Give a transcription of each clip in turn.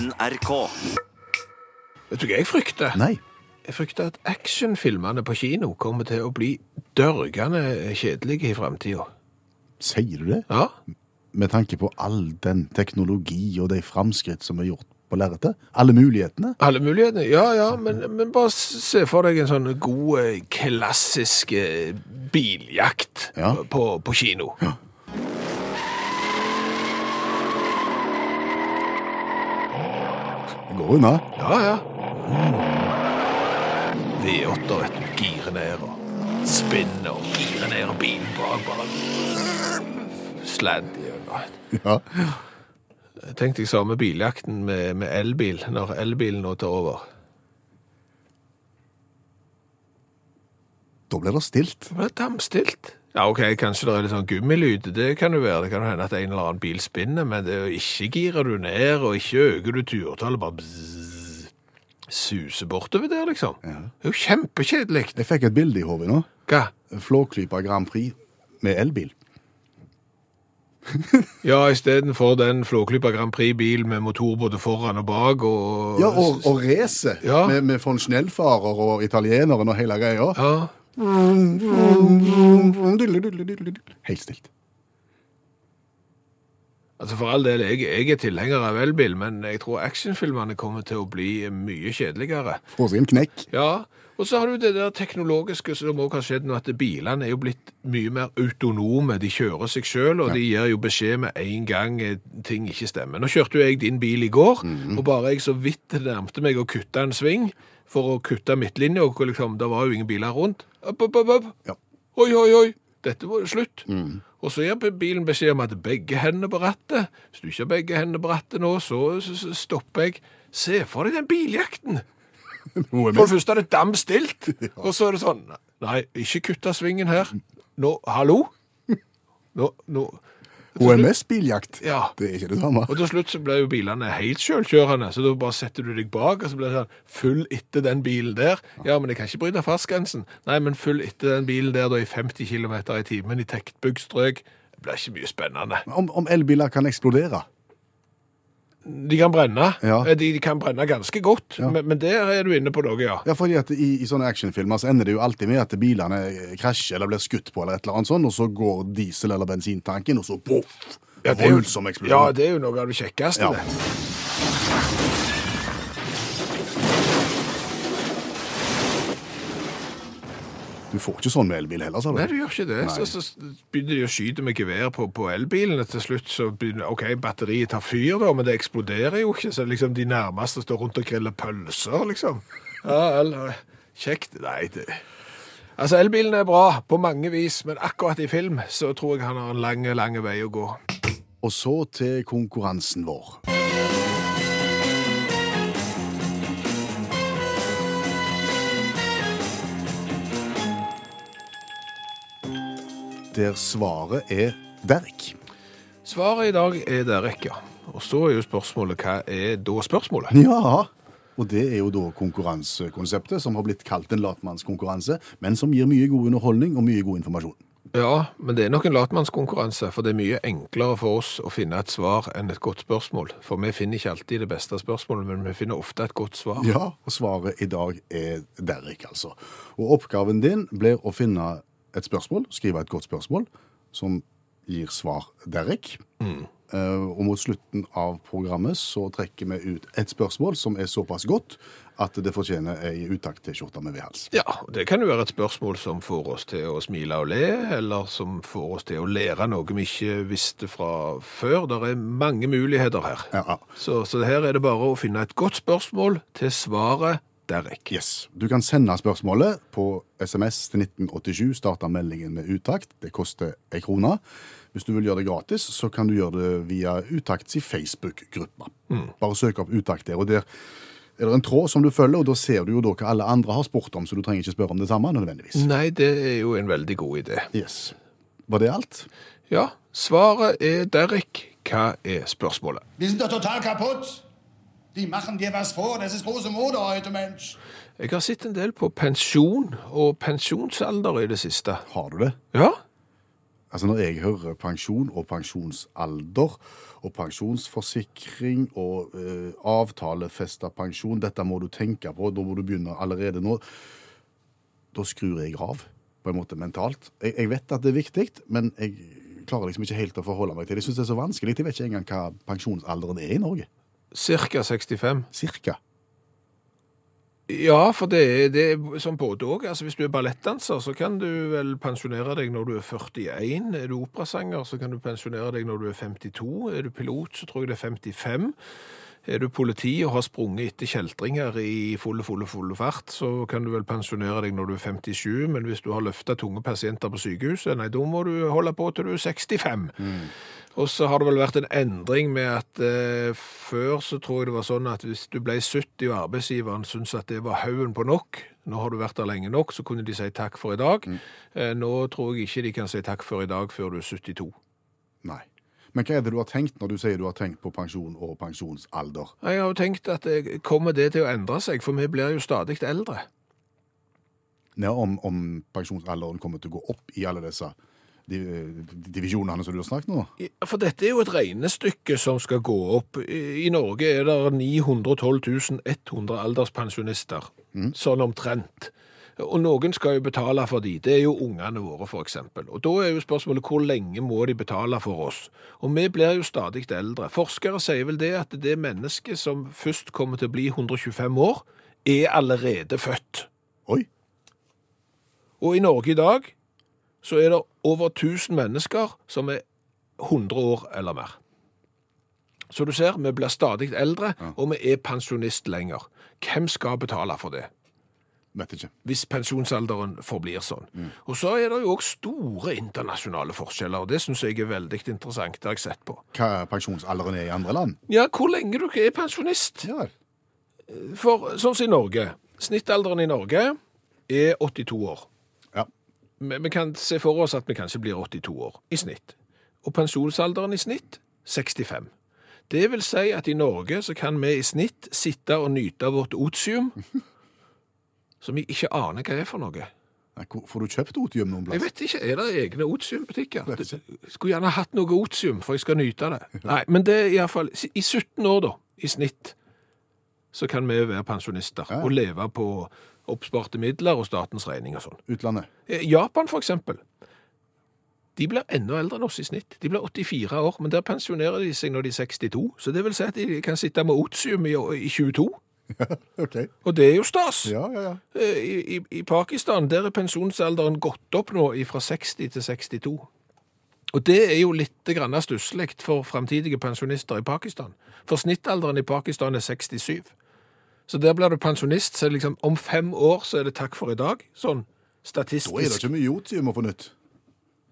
NRK. Vet du hva jeg frykter? Nei. Jeg frykter at actionfilmene på kino kommer til å bli dørgende kjedelige i framtida. Sier du det? Ja? Med tanke på all den teknologi og de framskritt som er gjort på lerretet? Alle mulighetene? Alle mulighetene? Ja, ja, men, men bare se for deg en sånn god, eh, klassisk eh, biljakt Ja. på, på kino. Det går unna. Ja, ja. V8, vet du. Gire ned og spinne og gire ned og bilen bak bare sladd gjennom. Ja. Tenk deg samme biljakten med, med elbil, når elbilen nå tar over. Da blir det stilt. Det ble damstilt. Ja, ok, kanskje det er litt sånn gummilyd, det kan jo være. Det kan jo hende at en eller annen bil spinner, men det er ikke girer du ned, og ikke øker du turtallet, bare bzzz, suser bortover der, liksom. Det er jo kjempekjedelig. Jeg fikk et bilde i hodet nå. Hva? Flåklypa Grand Prix med elbil. Ja, istedenfor den Flåklypa Grand Prix-bil med motor både foran og bak, og... Ja, og, og race Ja. med, med von Schnellfarer og italieneren og hele greia. Ja, Helt stilt. altså for all del, jeg, jeg er tilhenger av elbil, men jeg tror actionfilmene kommer til å bli mye kjedeligere. Få seg en knekk. Ja, og så har du det der teknologiske som òg har skjedd nå, at bilene er jo blitt mye mer autonome. De kjører seg selv, og de gir jo beskjed med en gang eh, ting ikke stemmer. Nå kjørte jo jeg din bil i går, og bare jeg så vidt nærmte meg å kutte en sving for å kutte midtlinja, og liksom, det var jo ingen biler rundt. Opp, opp, opp. Ja. Oi, oi, oi, dette var slutt. Og så gir bilen beskjed om at begge hendene på rattet. Hvis du ikke har begge hendene på rattet nå, så stopper jeg. Se for deg den biljakten. For det første er det dam stilt, og så er det sånn Nei, ikke kutta svingen her. Nå, hallo? Nå, nå HMS-biljakt. Ja. Det er ikke det samme. Og til slutt så ble jo bilene helt selvkjørende, så da bare setter du deg bak, og så blir det sånn Følg etter den bilen der. Ja, men jeg kan ikke bryte fartsgrensen. Nei, men følg etter den bilen der da i 50 km i timen i tektbygd strøk. Det blir ikke mye spennende. Om, om elbiler kan eksplodere. De kan brenne. Ja. Eh, De, de kan brenne ganske godt, Ja. men, men der er du inne på noe, ja. Ja, fordi at i, i sånne actionfilmer så ender det jo alltid med at bilene krasjer eller blir skutt på, eller et eller annet sånt, og så går diesel- eller bensintanken, og så boff! Ja, det er jo- Ja, det er jo noe av det kjekkeste, Ja. det. Du får ikke sånn med elbil heller, sa du? Nei, du gjør ikke det. Så, så begynner de å skyte med gevær på, på elbilene. Til slutt så begynner OK, batteriet tar fyr, da, men det eksploderer jo ikke. Så liksom de nærmeste står rundt og griller pølser, liksom. Ja, eller Kjekt. Nei, det Altså, elbilen er bra på mange vis, men akkurat i film så tror jeg han har en lang, lang vei å gå. Og så til konkurransen vår. Der svaret er Derek. Svaret i dag er Derek, ja. Og så er jo spørsmålet hva er da spørsmålet? Ja, og det er jo da konkurransekonseptet som har blitt kalt en latmannskonkurranse, men som gir mye god underholdning og mye god informasjon. Ja, men det er nok en latmannskonkurranse, for det er mye enklere for oss å finne et svar enn et godt spørsmål. For vi finner ikke alltid det beste spørsmålet, men vi finner ofte et godt svar. Ja, og svaret i dag er Derek, altså. Og oppgaven din blir å finne et spørsmål, skrive et godt spørsmål, som gir svar Derek. Eh, og mot slutten av programmet så trekker vi ut et spørsmål som er såpass godt at det fortjener ei utakt-T-skjorte med V-hals. Ja, det kan jo være et spørsmål som får oss til å smile og le, eller som får oss til å lære noe vi ikke visste fra før. Det er mange muligheter her. Ja, ja. Så, så her er det bare å finne et godt spørsmål til svaret Derek. Yes. Du kan sende spørsmålet på SMS til 1987, starte meldingen med utakt. Det koster ei krone. Hvis du vil gjøre det gratis, så kan du gjøre det via Utakts i Facebook-gruppa. Bare søk opp Utakt der, og der er det en tråd som du følger, og da ser du jo da hva alle andre har spurt om, så du trenger ikke spørre om det samme nødvendigvis. Nei, det er jo en veldig god idé. Yes. Var det alt? Ja, svaret er Derek. Hva er spørsmålet? Wir er totalt total kaputt. Die machen dir was vor. Das ist große Mode heute, Mensch. Jeg har sett en del på pensjon og pensjonsalder i det siste. Har du det? Ja, Altså Når jeg hører pensjon og pensjonsalder og pensjonsforsikring og eh, avtalefesta pensjon, dette må du tenke på, da må du begynne allerede nå. Da skrur jeg av, på en måte mentalt. Jeg, jeg vet at det er viktig, men jeg klarer liksom ikke helt å forholde meg til det. Jeg syns det er så vanskelig. Jeg vet ikke engang hva pensjonsalderen er i Norge. Cirka 65. Cirka. Ja, for det er, det er som både òg. Altså, hvis du er ballettdanser, så kan du vel pensjonere deg når du er 41. Er du operasanger, så kan du pensjonere deg når du er 52. Er du pilot, så tror jeg det er 55. Er du politi og har sprunget etter kjeltringer i fulle, fulle, fulle fart, så kan du vel pensjonere deg når du er 57, men hvis du har løfta tunge pasienter på sykehuset, nei, da må du holde på til du er 65. Og så har det vel vært en endring med at eh, før så tror jeg det var sånn at hvis du ble 70 og arbeidsgiveren syntes at det var haugen på nok, nå har du vært der lenge nok, så kunne de si takk for i dag. Eh, nå tror jeg ikke de kan si takk for i dag før du er 72. Nei. Men hva er det du har tenkt når du sier du har tenkt på pensjon og pensjonsalder? Jeg har jo tenkt at det kommer det til å endre seg, for vi blir jo stadig eldre. Ja, om, om pensjonsalderen kommer til å gå opp i alle disse divisjonene som du har snakket nå? Ja, For dette er jo et regnestykke som skal gå opp. I Norge er det 912 100 alderspensjonister, sånn omtrent. Og noen skal jo betale for de, det er jo ungene våre eksempel. Og da er jo spørsmålet hvor lenge må de betale for oss? Og vi blir jo stadig eldre. Forskere sier vel det at det mennesket som først kommer til å bli 125 år, er allerede født. Oi! Og i Norge i dag så er det over 1000 mennesker som er 100 år eller mer. Så du ser, vi blir stadig eldre, og vi er pensjonist lenger. Hvem skal betale for det? Vet ikke. Hvis pensjonsalderen forblir sånn. Og så er det jo også store internasjonale forskjeller, og det synes jeg er veldig interessant, det har jeg sett på. Hva pensjonsalderen er i andre land? Ja, hvor lenge du er pensjonist? Ja, For sånn som i Norge, snittalderen i Norge er 82 år. Vi kan se for oss at vi kanskje blir 82 år i snitt. Og pensjonsalderen i snitt 65. Det vil si at i Norge så kan vi i snitt sitte og nyte av vårt otium, som vi ikke aner hva er for noe. Nei, Får du kjøpt otium noen Jeg vet ikke, er det egne otiumbutikker? Skulle gjerne hatt noe otium, for jeg skal nyte det. Nei, men det er i hvert fall, i 17 år da, i snitt, så kan vi være pensjonister Ja. og leve på oppsparte midler og statens regning og sånn. Utlandet? Eh, Japan for eksempel, de blir enda eldre enn oss i snitt. De blir 84 år, men der pensjonerer de seg når de er 62. Så det vil si at de kan sitte med otium i, i 22. okay. Og det er jo stas. Ja, ja, ja. Eh, I, i, I Pakistan der er pensjonsalderen gått opp nå fra 60 til 62. Og det er jo litt stusslig for fremtidige pensjonister i Pakistan. For snittalderen i Pakistan er 67. Så der blir du pensjonist, så liksom om fem år så er det takk for i dag. Sånn statistisk. Da er det ikke mye otium å få nytt.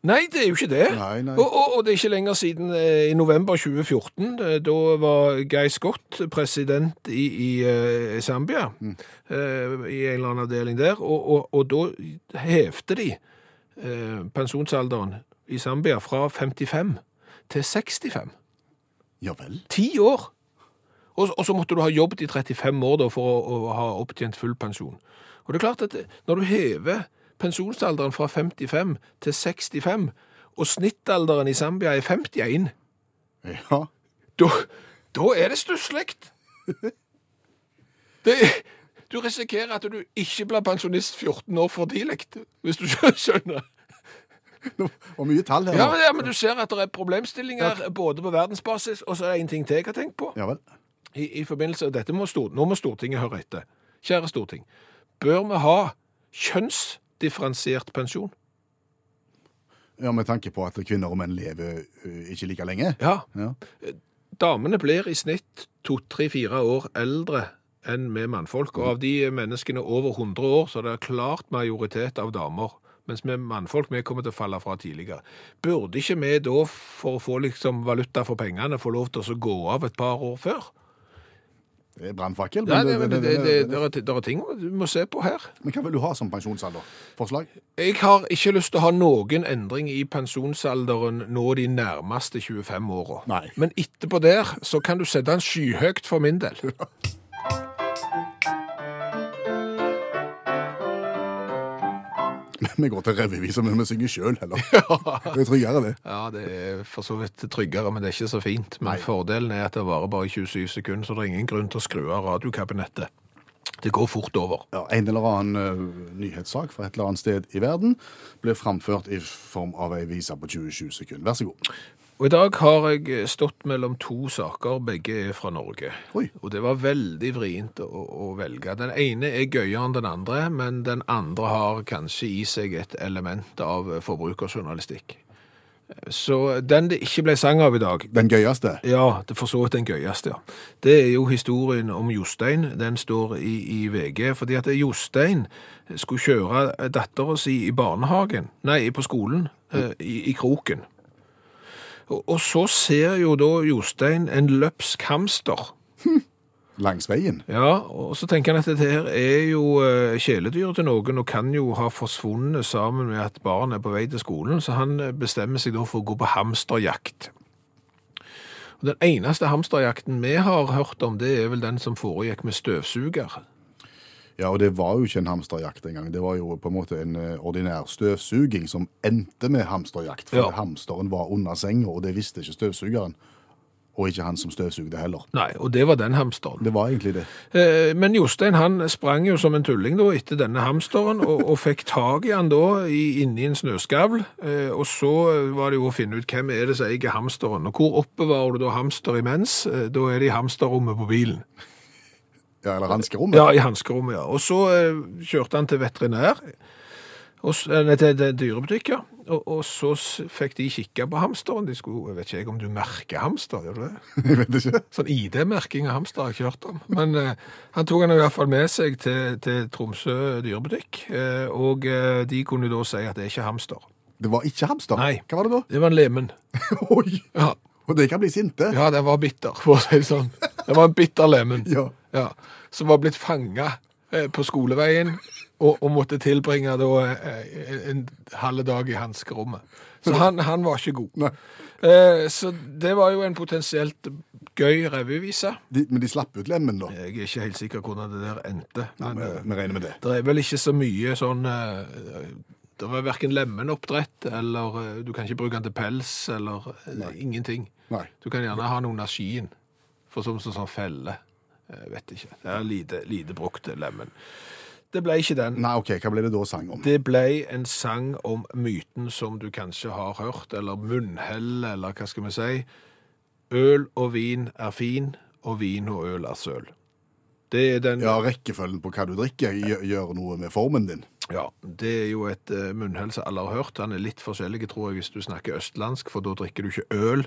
Nei, det er jo ikke det. Nei, nei. Og, og, og det er ikke lenger siden eh, i november 2014. eh, Da var Guy Scott president i, i eh, Zambia, Mm. eh, i en eller annen avdeling der, og, og, og da hevte de eh, pensjonsalderen i Zambia fra 55 til 65. Ja vel. Ti år! Og, og så måtte du ha jobbet i 35 år da, for å, å ha opptjent full pensjon. Og det er klart at når du hever pensjonsalderen fra 55 til 65, og snittalderen i Zambia er 51, Ja. da, da er det stusslig. Du risikerer at du ikke blir pensjonist 14 år for tidlig, hvis du skjønner. Og mye tall her Ja, men, ja, men du ser at det er problemstillinger både på verdensbasis, og så er det en ting til jeg har tenkt på. Ja vel. I, i forbindelse dette må stort, Nå må Stortinget høre etter. Kjære Storting. Bør vi ha kjønnsdifferensiert pensjon? Ja, Med tanke på at kvinner og menn lever ikke like lenge? Ja. Ja. Damene blir i snitt to, tre, fire år eldre enn med mannfolk. Og av de menneskene over 100 år, så er det klart majoritet av damer. Mens vi mannfolk vi kommer til å falle fra tidligere. Burde ikke vi da, for å få liksom valuta for pengene, få lov til å gå av et par år før? Det er brannfakkel. Nei, det, men det, det- det, det- det, det, det er ting du må se på her. Men hva vil du ha som pensjonsalder? Forslag? Jeg har ikke lyst til å ha noen endring i pensjonsalderen nå de nærmeste 25 åra. Men etterpå der så kan du sette den skyhøyt for min del. Vi går til revyvisa, men vi synger sjøl heller. Det er tryggere, det. Ja, det er for så vidt tryggere, men det er ikke så fint. Men Nei. fordelen er at det varer bare 27 sekunder, så det er ingen grunn til å skru av radiokabinettet. Det går fort over. Ja, en eller annen uh, nyhetssak fra et eller annet sted i verden blir framført i form av ei vise på 27 sekunder. Vær så god. Og i dag har jeg stått mellom to saker, begge er fra Norge. Oi. Og det var veldig vrient å, å velge. Den ene er gøyere enn den andre, men den andre har kanskje i seg et element av forbrukerjournalistikk. Så den det ikke ble sang av i dag, Den gøyeste. Ja, det for så vidt den gøyeste, ja. Det er jo historien om Jostein. Den står i, i VG, fordi at Jostein skulle kjøre dattera si i barnehagen, nei, på skolen, mm. i, i kroken. Og, så ser jo da Jostein en løpsk hamster. Langs veien. Ja, og så tenker han at dette her er jo eh, kjæledyr til noen, og kan jo ha forsvunnet sammen med at barn er på vei til skolen, så han eh, bestemmer seg da for å gå på hamsterjakt. Den eneste hamsterjakten vi har hørt om, det er vel den som foregikk med støvsuger. Ja, og det var jo ikke en hamsterjakt engang. Det var jo på en måte en eh, ordinær støvsuging som endte med hamsterjakt. For Ja. hamsteren var under senga, og det visste ikke støvsugeren. Og ikke han som støvsugde heller. Nei, og det var den hamsteren. Det var egentlig det. Eh, Men Jostein han sprang jo som en tulling da etter denne hamsteren, og, og fikk tag i han da i, inni en snøskavl. Eh, Og så var det jo å finne ut hvem er det som eier hamsteren. Og hvor oppbevarer du da hamster imens? Eh, Da er det i hamsterrommet på bilen. Ja, eller hanskerommet. Ja, i hanskerommet, ja. Og så eh, kjørte han til veterinær, og, eh, nei, til, dyrebutikk, ja. Og, og så fikk de kikke på hamsteren. De skulle, jeg vet ikke jeg om du merker hamster, gjør du det? Jeg vet ikke. Sånn ID-merking av hamster har jeg ikke hørt om. Men eh, han tok han i hvert fall med seg til, til Tromsø dyrebutikk, eh, og eh, de kunne da si at det er ikke hamster. Det var ikke hamster. Nei. Hva var det da? Det var en lemen. Oi! Ja, Og det kan bli sinte. ja den var bitter, for å si det sånn. Det var en bitter lemen. Ja. Ja, som var blitt fanga eh, på skoleveien og, og måtte tilbringe da eh, en halv dag i hanskerommet. Så han, han var ikke god. Eh, så det var jo en potensielt gøy revyvise. Men de slapp ut lemmen, da. Jeg er ikke helt sikker hvordan det der endte. Men, Vi, eh, regner med det. det er vel ikke så mye sånn Det var verken lemmenoppdrett, eller du kan ikke bruke den til pels, eller Nei. ingenting. Nei. Du kan gjerne ha noen av skien, for som sånn, sånn felle. Jeg vet ikke. Det er lite, lite brukt lemen. Det ble ikke den. Nei, OK, hva ble det da sang om? Det ble en sang om myten som du kanskje har hørt, eller munnhell, eller hva skal vi si. Øl og vin er fin, og vin og øl er søl. Det er den Ja, rekkefølgen på hva du drikker, gjør, gjør noe med formen din. Ja, det er jo et uh, munnhell som alle har hørt. Han er litt forskjellig, tror jeg, hvis du snakker østlandsk, for da drikker du ikke øl,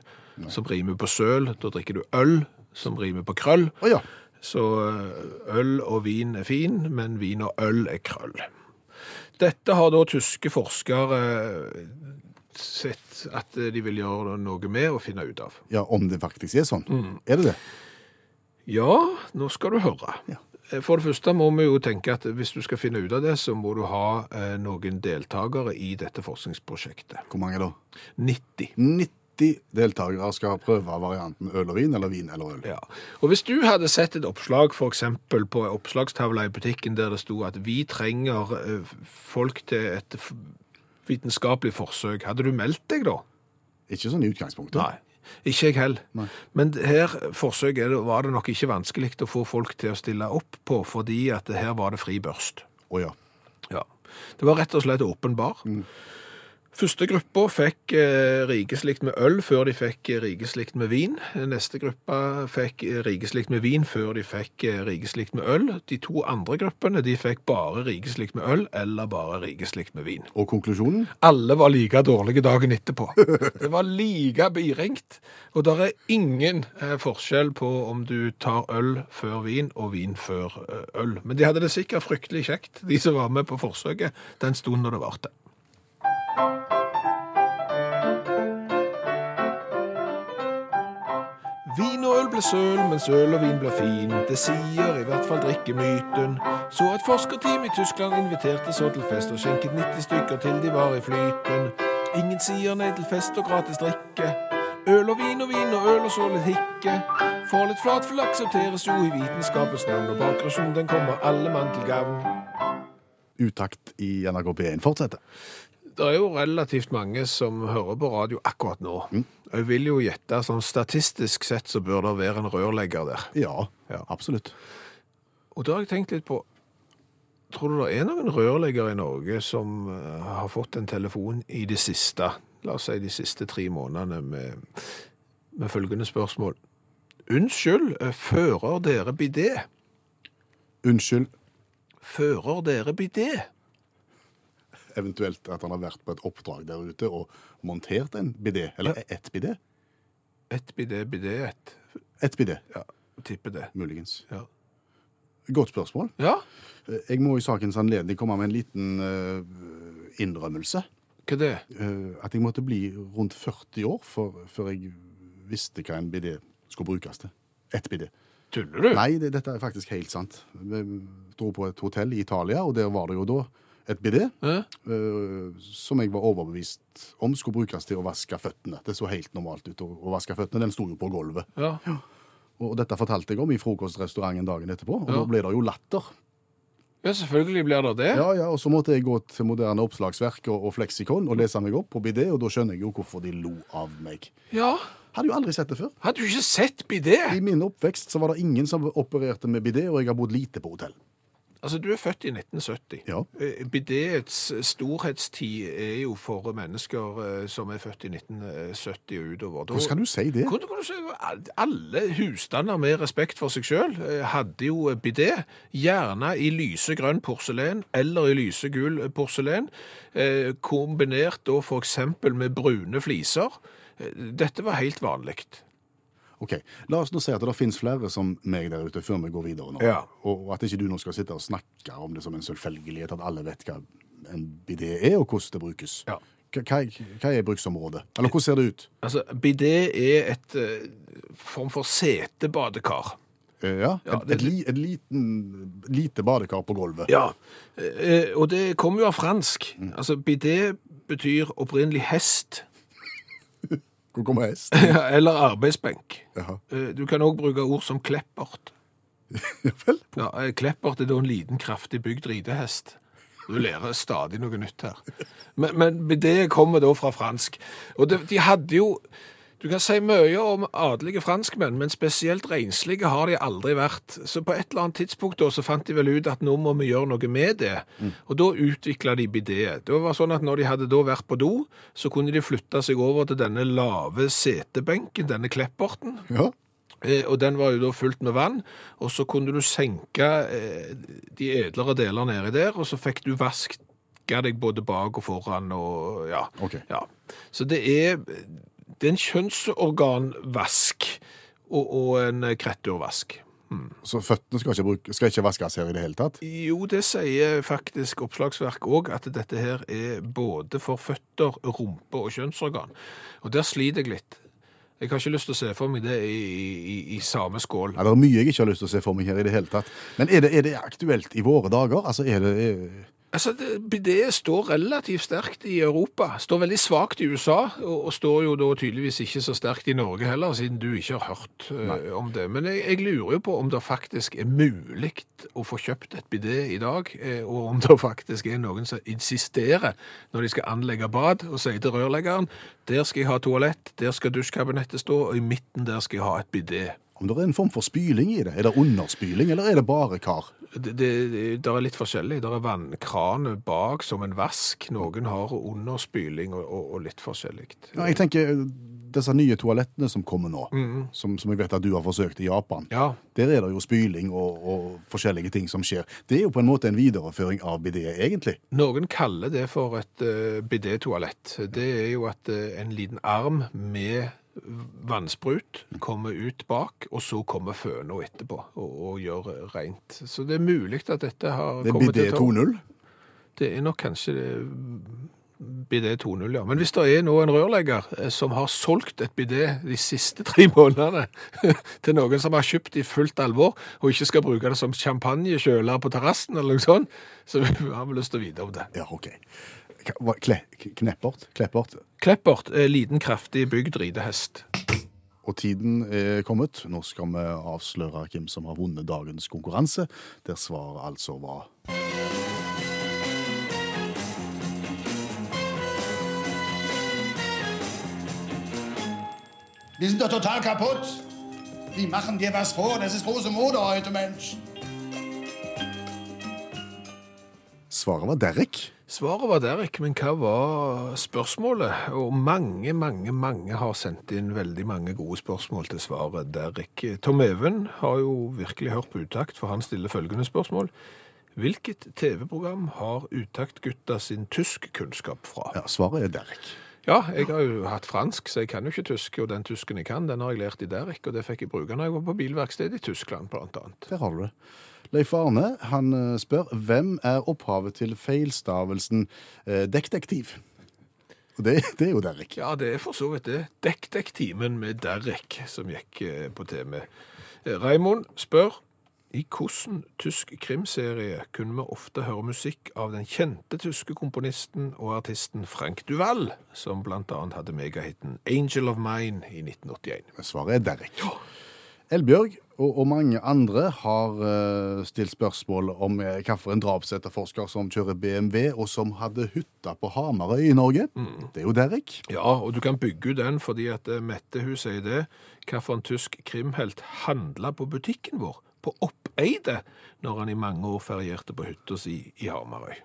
som rimer på søl. Da drikker du øl, som rimer på krøll. Oh, ja. Så eh, øl og vin er fin, men vin og øl er krøll. Dette har da tyske forskere eh, sett at de vil gjøre noe med og finne ut av. ja. Om det faktisk er sånn. Er det det? Ja, nå skal du høre. Ja. Eh, For det første må vi jo tenke at hvis du skal finne ut av det, så må du ha eh, noen deltakere i dette forskningsprosjektet. Hvor mange da? 90. 90 deltakere skal prøve varianten øl og vin, eller vin eller øl. Ja. Og hvis du hadde sett et oppslag for eksempel på oppslagstavla i butikken der det sto at vi trenger eh, folk til et vitenskapelig forsøk, hadde du meldt deg da? Ikke sånn i utgangspunktet. Nei. Ikke jeg heller. Men her forsøket var det nok ikke vanskelig å få folk til å stille opp på, fordi at her var det fri børst. Å ja. Ja. Det var rett og slett åpen bar. Første gruppa fikk eh, rikeslikt med øl før de fikk eh, rikeslikt med vin. Neste gruppa fikk eh, rikeslikt med vin før de fikk eh, rikeslikt med øl. De to andre gruppene de fikk bare rikeslikt med øl eller bare rikeslikt med vin. Og konklusjonen? Alle var like dårlige dagen etterpå. Det var like biringt. Og det er ingen eh, forskjell på om du tar øl før vin og vin før øl. Men de hadde det sikkert fryktelig kjekt, de som var med på forsøket, den stunden det varte. Ble søl, mens øl og vin blir fin. Det sier i hvert fall drikkemyten. Så et forskerteam i Tyskland inviterte så til fest og skjenket 90 stykker til de var i flyten. Ingen sier nei til fest og gratis drikke. Øl og vin og vin og øl og så litt hikke. For litt flatfull aksepteres jo i vitenskapens navn, og bakgrunnen den kommer alle mann til gavn. Utakt i NRK P1 fortsetter. Det er jo relativt mange som hører på radio akkurat nå. Jeg vil jo gjette sånn statistisk sett så bør det være en rørlegger der. Ja, Ja. absolutt. Og da har jeg tenkt litt på Tror du det er noen rørleggere i Norge som eh, har fått en telefon i det siste, la oss si de siste tre månedene, med, med følgende spørsmål? Unnskyld, eh, fører dere bidé? Unnskyld, Fører dere bidé? Eventuelt at han har vært på et oppdrag der ute og montert en bidé, eller ett bidé. Ett bidé, bidé ett. Ett bidé, Ja, tipper det. muligens. Ja. Godt spørsmål. ja, Jeg må i sakens anledning komme med en liten uh, innrømmelse. hva det? Uh, at jeg måtte bli rundt 40 år for, før jeg visste hva en bidé skulle brukes til. Ett bidé. Tuller du? Nei, det, dette er faktisk helt sant. Vi dro på et hotell i Italia, og der var det jo da et bidé ja. uh, som jeg var overbevist om skulle brukes til å vaske føttene. Det så helt normalt ut å, å vaske føttene. Den sto jo på gulvet. Ja. Og dette fortalte jeg om i frokostrestauranten dagen etterpå, og Ja. da ble det jo latter. ja, selvfølgelig blir det det. Ja, ja, og så måtte jeg gå til moderne oppslagsverk og, og fleksikon og lese meg opp på bidé, og da skjønner jeg jo hvorfor de lo av meg. Ja, Hadde jo aldri sett det før. Hadde du ikke sett bidé? I min oppvekst så var det ingen som opererte med bidé, og jeg har bodd lite på hotell. Altså, du er født i 1970. Ja. Eh, Bidéets storhetstid er jo for mennesker eh, som er født i 1970 og utover. Hvordan kan du si det? Hvordan kan du si Alle husstander med respekt for seg sjøl hadde jo bidé. Gjerne i lysegrønn porselen eller i lysegul porselen. eh, Kombinert da f.eks. med brune fliser. Eh, Dette var helt vanlig. Ok, La oss nå si at det finnes flere som meg der ute før vi går videre nå. Ja. Og, at ikke du nå skal sitte og snakke om det som en selvfølgelighet, at alle vet hva en bidé er, og hvordan det brukes. Ja. Hva, er bruksområdet? Eller hvordan ser det ut? Altså, Bidé er et uh, form for setebadekar. Eh, Ja, Ja, et, et, li, et liten, lite badekar på gulvet. Ja, uh, og det kommer jo av fransk. Altså, bidé betyr opprinnelig hest, Hvor kommer hest? eller arbeidsbenk. Jaha. Eh, Du kan også bruke ord som kleppert. Ja vel. Ja, eh, kleppert er da en liten, kraftig bygd ridehest. Du lærer stadig noe nytt her. Men, men det kommer da fra fransk. Og det, de hadde jo Du kan si mye om adelige franskmenn, men spesielt renslige har de aldri vært. Så på et eller annet tidspunkt da, så fant de vel ut at nå må vi gjøre noe med det. Og da utvikla de bidet. Det var sånn at når de hadde da vært på do, så kunne de flytte seg over til denne lave setebenken, denne klepperten. Ja. Eh, og den var jo da fylt med vann, og så kunne du senke eh, de edlere deler nedi der, og så fikk du vasket deg både bak og foran, og ja. Okay. ja. Så det er, det er en kjønnsorganvask og, og en kretturvask. Så føttene skal ikke, bruke, skal ikke vaskes her i det hele tatt? Jo, det sier faktisk oppslagsverk òg, at dette her er både for føtter, rumpe og kjønnsorgan. Og der sliter jeg litt. Jeg har ikke lyst til å se for meg det i, i, i samme skål. Ja, det er mye jeg ikke har lyst til å se for meg her i det hele tatt. Men er det, er det aktuelt i våre dager? Altså, er det... Er... Altså, det, Bidé står relativt sterkt i Europa. Står veldig svakt i USA, og, og står jo da tydeligvis ikke så sterkt i Norge heller, siden du ikke har hørt uh, om det. Men jeg, jeg lurer jo på om det faktisk er mulig å få kjøpt et bidé i dag, eh, og om det faktisk er noen som insisterer når de skal anlegge bad, og sier til rørleggeren der skal jeg ha toalett, der skal dusjkabinettet stå, og i midten der skal jeg ha et bidé. Om det er en form for spyling i det? Er det underspyling, eller er det bare kar? Det, det, det er litt forskjellig. Det er vannkrane bak som en vask. Noen har underspyling og, og, og litt forskjellig. Ja, jeg tenker disse nye toalettene som kommer nå, som, som jeg vet at du har forsøkt i Japan, Ja, der er det jo spyling og, og forskjellige ting som skjer. Det er jo på en måte en videreføring av bidé, egentlig. Noen kaller det for et uh, bidé-toalett. Det er jo at uh, en liten arm med vannsprut kommer ut bak, og så kommer føna etterpå og, og gjør rent. Så det er mulig at dette har Det er kommet til å 2.0. Det er nok kanskje det, bidé 2.0, ja. Men hvis det er nå en rørlegger eh, som har solgt et bidé de siste tre månedene til noen som har kjøpt i fullt alvor, og ikke skal bruke det som champagnekjøler på terrassen eller noe sånt, så har vi lyst til å vite om det. Ja, ok. Kle, kneppert? Kleppert? Kleppert, eh, liten, kraftig bygd ridehest. Og tiden er kommet. Nå skal vi avsløre hvem som har vunnet dagens konkurranse, der svaret altså var Vi er totalt kaputt. Vi gjør machen dir was vor. Das ist große Mode heute, mennesk. Svaret var Derek. Svaret var Derek, men hva var spørsmålet? Og mange, mange, mange har sendt inn veldig mange gode spørsmål til svaret Derek. Tom Even har jo virkelig hørt på utakt, for han stiller følgende spørsmål. Hvilket TV-program har utaktgutta sin tyskkunnskap fra? Ja, Svaret er Derek. Ja, jeg har jo hatt fransk, så jeg kan jo ikke tysk, og den tysken jeg kan, den har jeg lært i Derek, og det fikk jeg bruke når jeg var på bilverksted i Tyskland, blant annet. Der har du det. Leif Arne han eh, spør hvem er opphavet til feilstavelsen eh, dekkdektiv? Og det, det er jo Derek. Ja, det er for så vidt det. Dekk-dekk-timen med Derek som gikk eh, på TV. Eh, Raimond spør i hvilken tysk krimserie kunne vi ofte høre musikk av den kjente tyske komponisten og artisten Frank Duval, som annet hadde megahiten Angel of Mine i 1981. Svaret er Derek. Elbjørg og, og mange andre har uh, stilt spørsmål om uh, hvilken drapsetterforsker som kjører BMW, og som hadde hytta på Hamarøy i Norge. Det er jo Derek. Ja, og du kan bygge ut den fordi at eh, Mette hun sier det. Hvilken tysk krimhelt handla på butikken vår? På Oppeide, når han i mange år ferierte på hytta si i Hamarøy.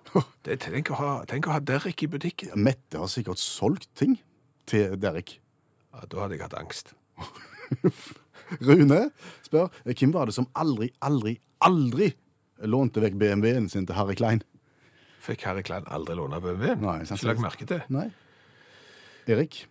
Det, tenk, å ha, tenk å ha Derek i butikken. Mette har sikkert solgt ting til Derek. Ja, da hadde jeg hatt angst. Rune spør hvem var det som aldri, aldri, aldri lånte vekk BMW-en sin til Harry Klein? Fikk Harry Klein aldri låne BMW? Nei, sant. Ikke lagt merke til. Nei. Erik?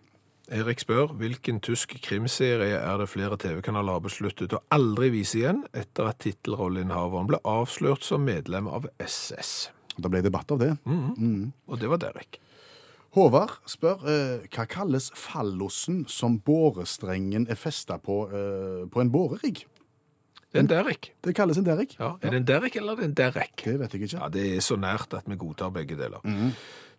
Erik spør hvilken tysk krimserie er det flere TV-kanaler har besluttet å aldri vise igjen etter at tittelrolleinnehaveren ble avslørt som medlem av SS. Da ble debatt av det. Og det var Derek. Håvard spør eh, hva kalles fallosen som bårestrengen er festa på eh, på en bårerigg? Det er en derrick. Det kalles en derrick. Ja, er det en derrick eller er det en derrek? Det vet jeg ikke. Ja, det er så nært at vi godtar begge deler.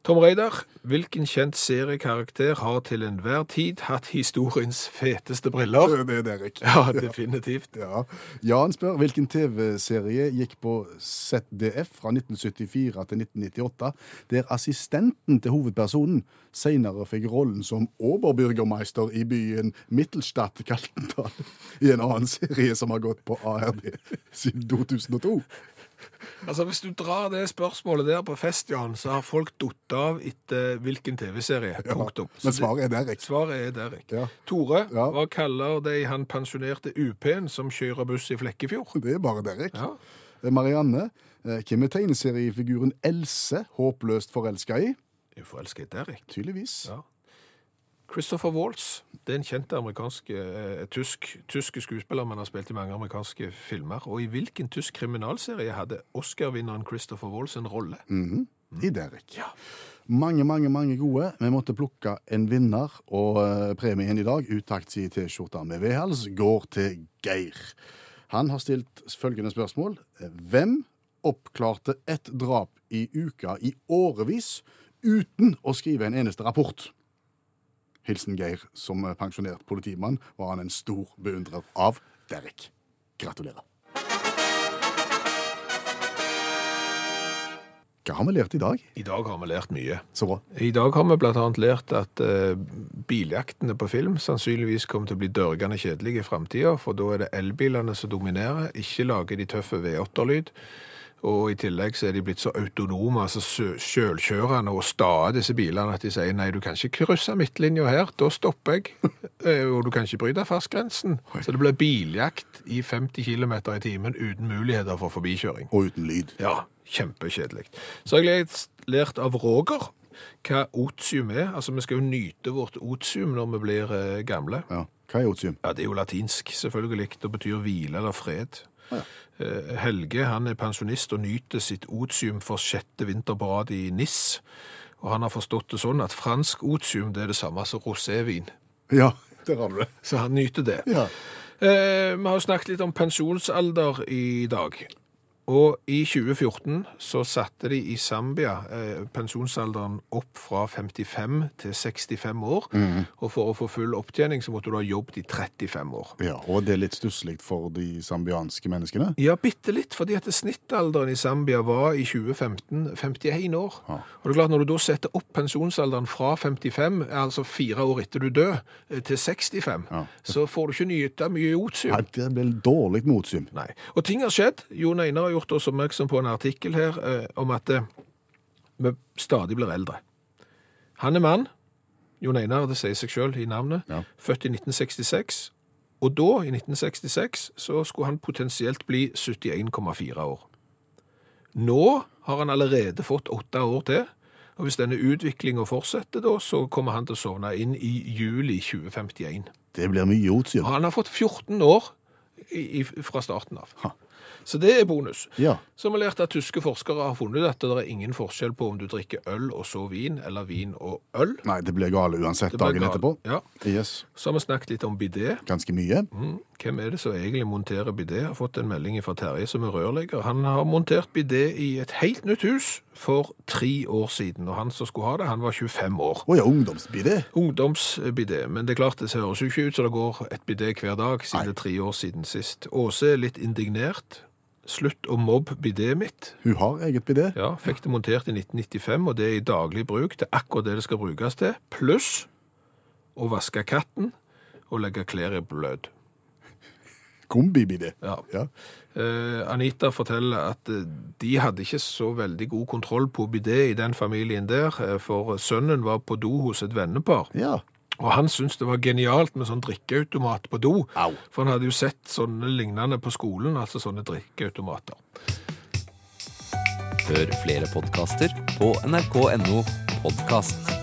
Tom Reidar, hvilken kjent seriekarakter har til enhver tid hatt historiens feteste briller? Det er det, Erik. Ja, definitivt. Ja. Jan spør hvilken TV-serie gikk på ZDF fra 1974 til 1998, der assistenten til hovedpersonen senere fikk rollen som oberbürgermeister i byen Mittelstadt Kaltendal, i en annen serie som har gått på ARD siden 2002. Altså, Hvis du drar det spørsmålet der på fest, Jan, så har folk datt av etter hvilken TV-serie. Punktum. Så Men svaret er Derek. Svaret er Derek. Ja. Tore, Ja. hva kaller de han pensjonerte UP-en som kjører buss i Flekkefjord? Det er bare Derek. Ja. Marianne, eh, hvem er tegneseriefiguren Else håpløst forelska i? Jeg forelsket i Derek. Tydeligvis. Ja. Christopher Waltz, det er en kjent amerikansk, eh, tysk, tysk skuespiller, men har spilt i mange amerikanske filmer. Og i hvilken tysk kriminalserie hadde Oscar-vinneren Christopher Waltz en rolle? I Derek. Mange, mange mange gode. Vi måtte plukke en vinner, og eh, premien i dag, uttakt i T-skjorta med vedhals, går til Geir. Han har stilt følgende spørsmål. Hvem oppklarte et drap i uka i årevis uten å skrive en eneste rapport? Hilsen Geir. Som pensjonert politimann var han en stor beundrer av Derek. Gratulerer. Hva har vi lært i dag? I dag har vi lært mye. Så bra. I dag har vi annet lært at uh, biljaktene på film sannsynligvis kommer til å bli dørgende kjedelige i fremtiden, for da er det elbilene som dominerer, ikke lager de tøffe V8-lyd. Og i tillegg så er de blitt så autonome, altså sjølkjørende og stae disse bilene at de sier nei, du kan ikke krysse midtlinja her, da stopper jeg. Eh, og du kan ikke bryte fartsgrensen. Så det blir biljakt i 50 km i timen uten muligheter for forbikjøring. Og uten lyd. Ja, kjempekjedelig. Så har jeg lært av Roger hva otium er. Altså, vi skal jo nyte vårt otium når vi blir eh, gamle. Ja. Hva er otium? Ja, det er jo latinsk, selvfølgelig. Det betyr hvile eller fred. Eh, Helge han er pensjonist og nyter sitt otium for sjette vinter på rad i Nis. Og han har forstått det sånn at fransk otium det er det samme som rosévin. Ja, der har du det. Så han nyter det. Ja. Eh, vi har jo snakket litt om pensjonsalder i dag. Og i 2014 så satte de i Zambia eh, pensjonsalderen opp fra 55 til 65 år. Og for å få full opptjening så måtte du ha jobbet i 35 år. Ja, Og det er litt stusslig for de zambianske menneskene. Ja, bitte litt, fordi at snittalderen i Zambia var i 2015 51 år. Ja. Og det er klart, når du da setter opp pensjonsalderen fra 55, altså fire år etter du dør, eh, til 65, Ja. så får du ikke nyte mye motsyn. Nei, det blir dårlig motsyn. Nei. Og ting har skjedd. Jon Einar har gjort oss oppmerksom på en artikkel her eh, om at eh, vi stadig blir eldre. Han er mann. Jon Einar, det sier seg sjøl i navnet. Ja. Født i 1966. Og da, i 1966, så skulle han potensielt bli 71,4 år. Nå har han allerede fått åtte år til. Og hvis denne utviklinga fortsetter, da, så kommer han til å sovne inn i juli 2051. Det blir mye otsyn. Og han har fått 14 år i, i, fra starten av. Ha. Så det er bonus. Ja. Så har vi lært at tyske forskere har funnet at det er ingen forskjell på om du drikker øl og så vin, eller vin og øl. Nei, det blir gale uansett blir dagen gal. etterpå. Ja. Yes. Så har vi snakket litt om bidé. Ganske mye. Mm. Hvem er det som egentlig monterer bidé? Har fått en melding fra Terje som er rørlegger. Han har montert bidé i et helt nytt hus for tre år siden. Og han som skulle ha det, han var 25 år. Å ja, ungdomsbidé. Ungdomsbidé, men det er klart det høres jo ikke ut som det går et bidé hver dag siden det er tre år siden sist. Åse er litt indignert. Slutt å mobbe bidet mitt. Hun har eget bidé. Ja, fikk det montert i 1995, og det er i daglig bruk. Det er akkurat det det skal brukes til. Pluss å vaske katten og legge klær i blød. Kombibidé. Ja. Ja. Eh, Anita forteller at eh, de hadde ikke så veldig god kontroll på bidé i den familien der, eh, for sønnen var på do hos et vennepar. ja. Og han syntes det var genialt med sånn drikkeautomat på do. Au. For han hadde jo sett sånne lignende på skolen, altså sånne drikkeautomater. Hør flere podkaster på nrk.no podkast.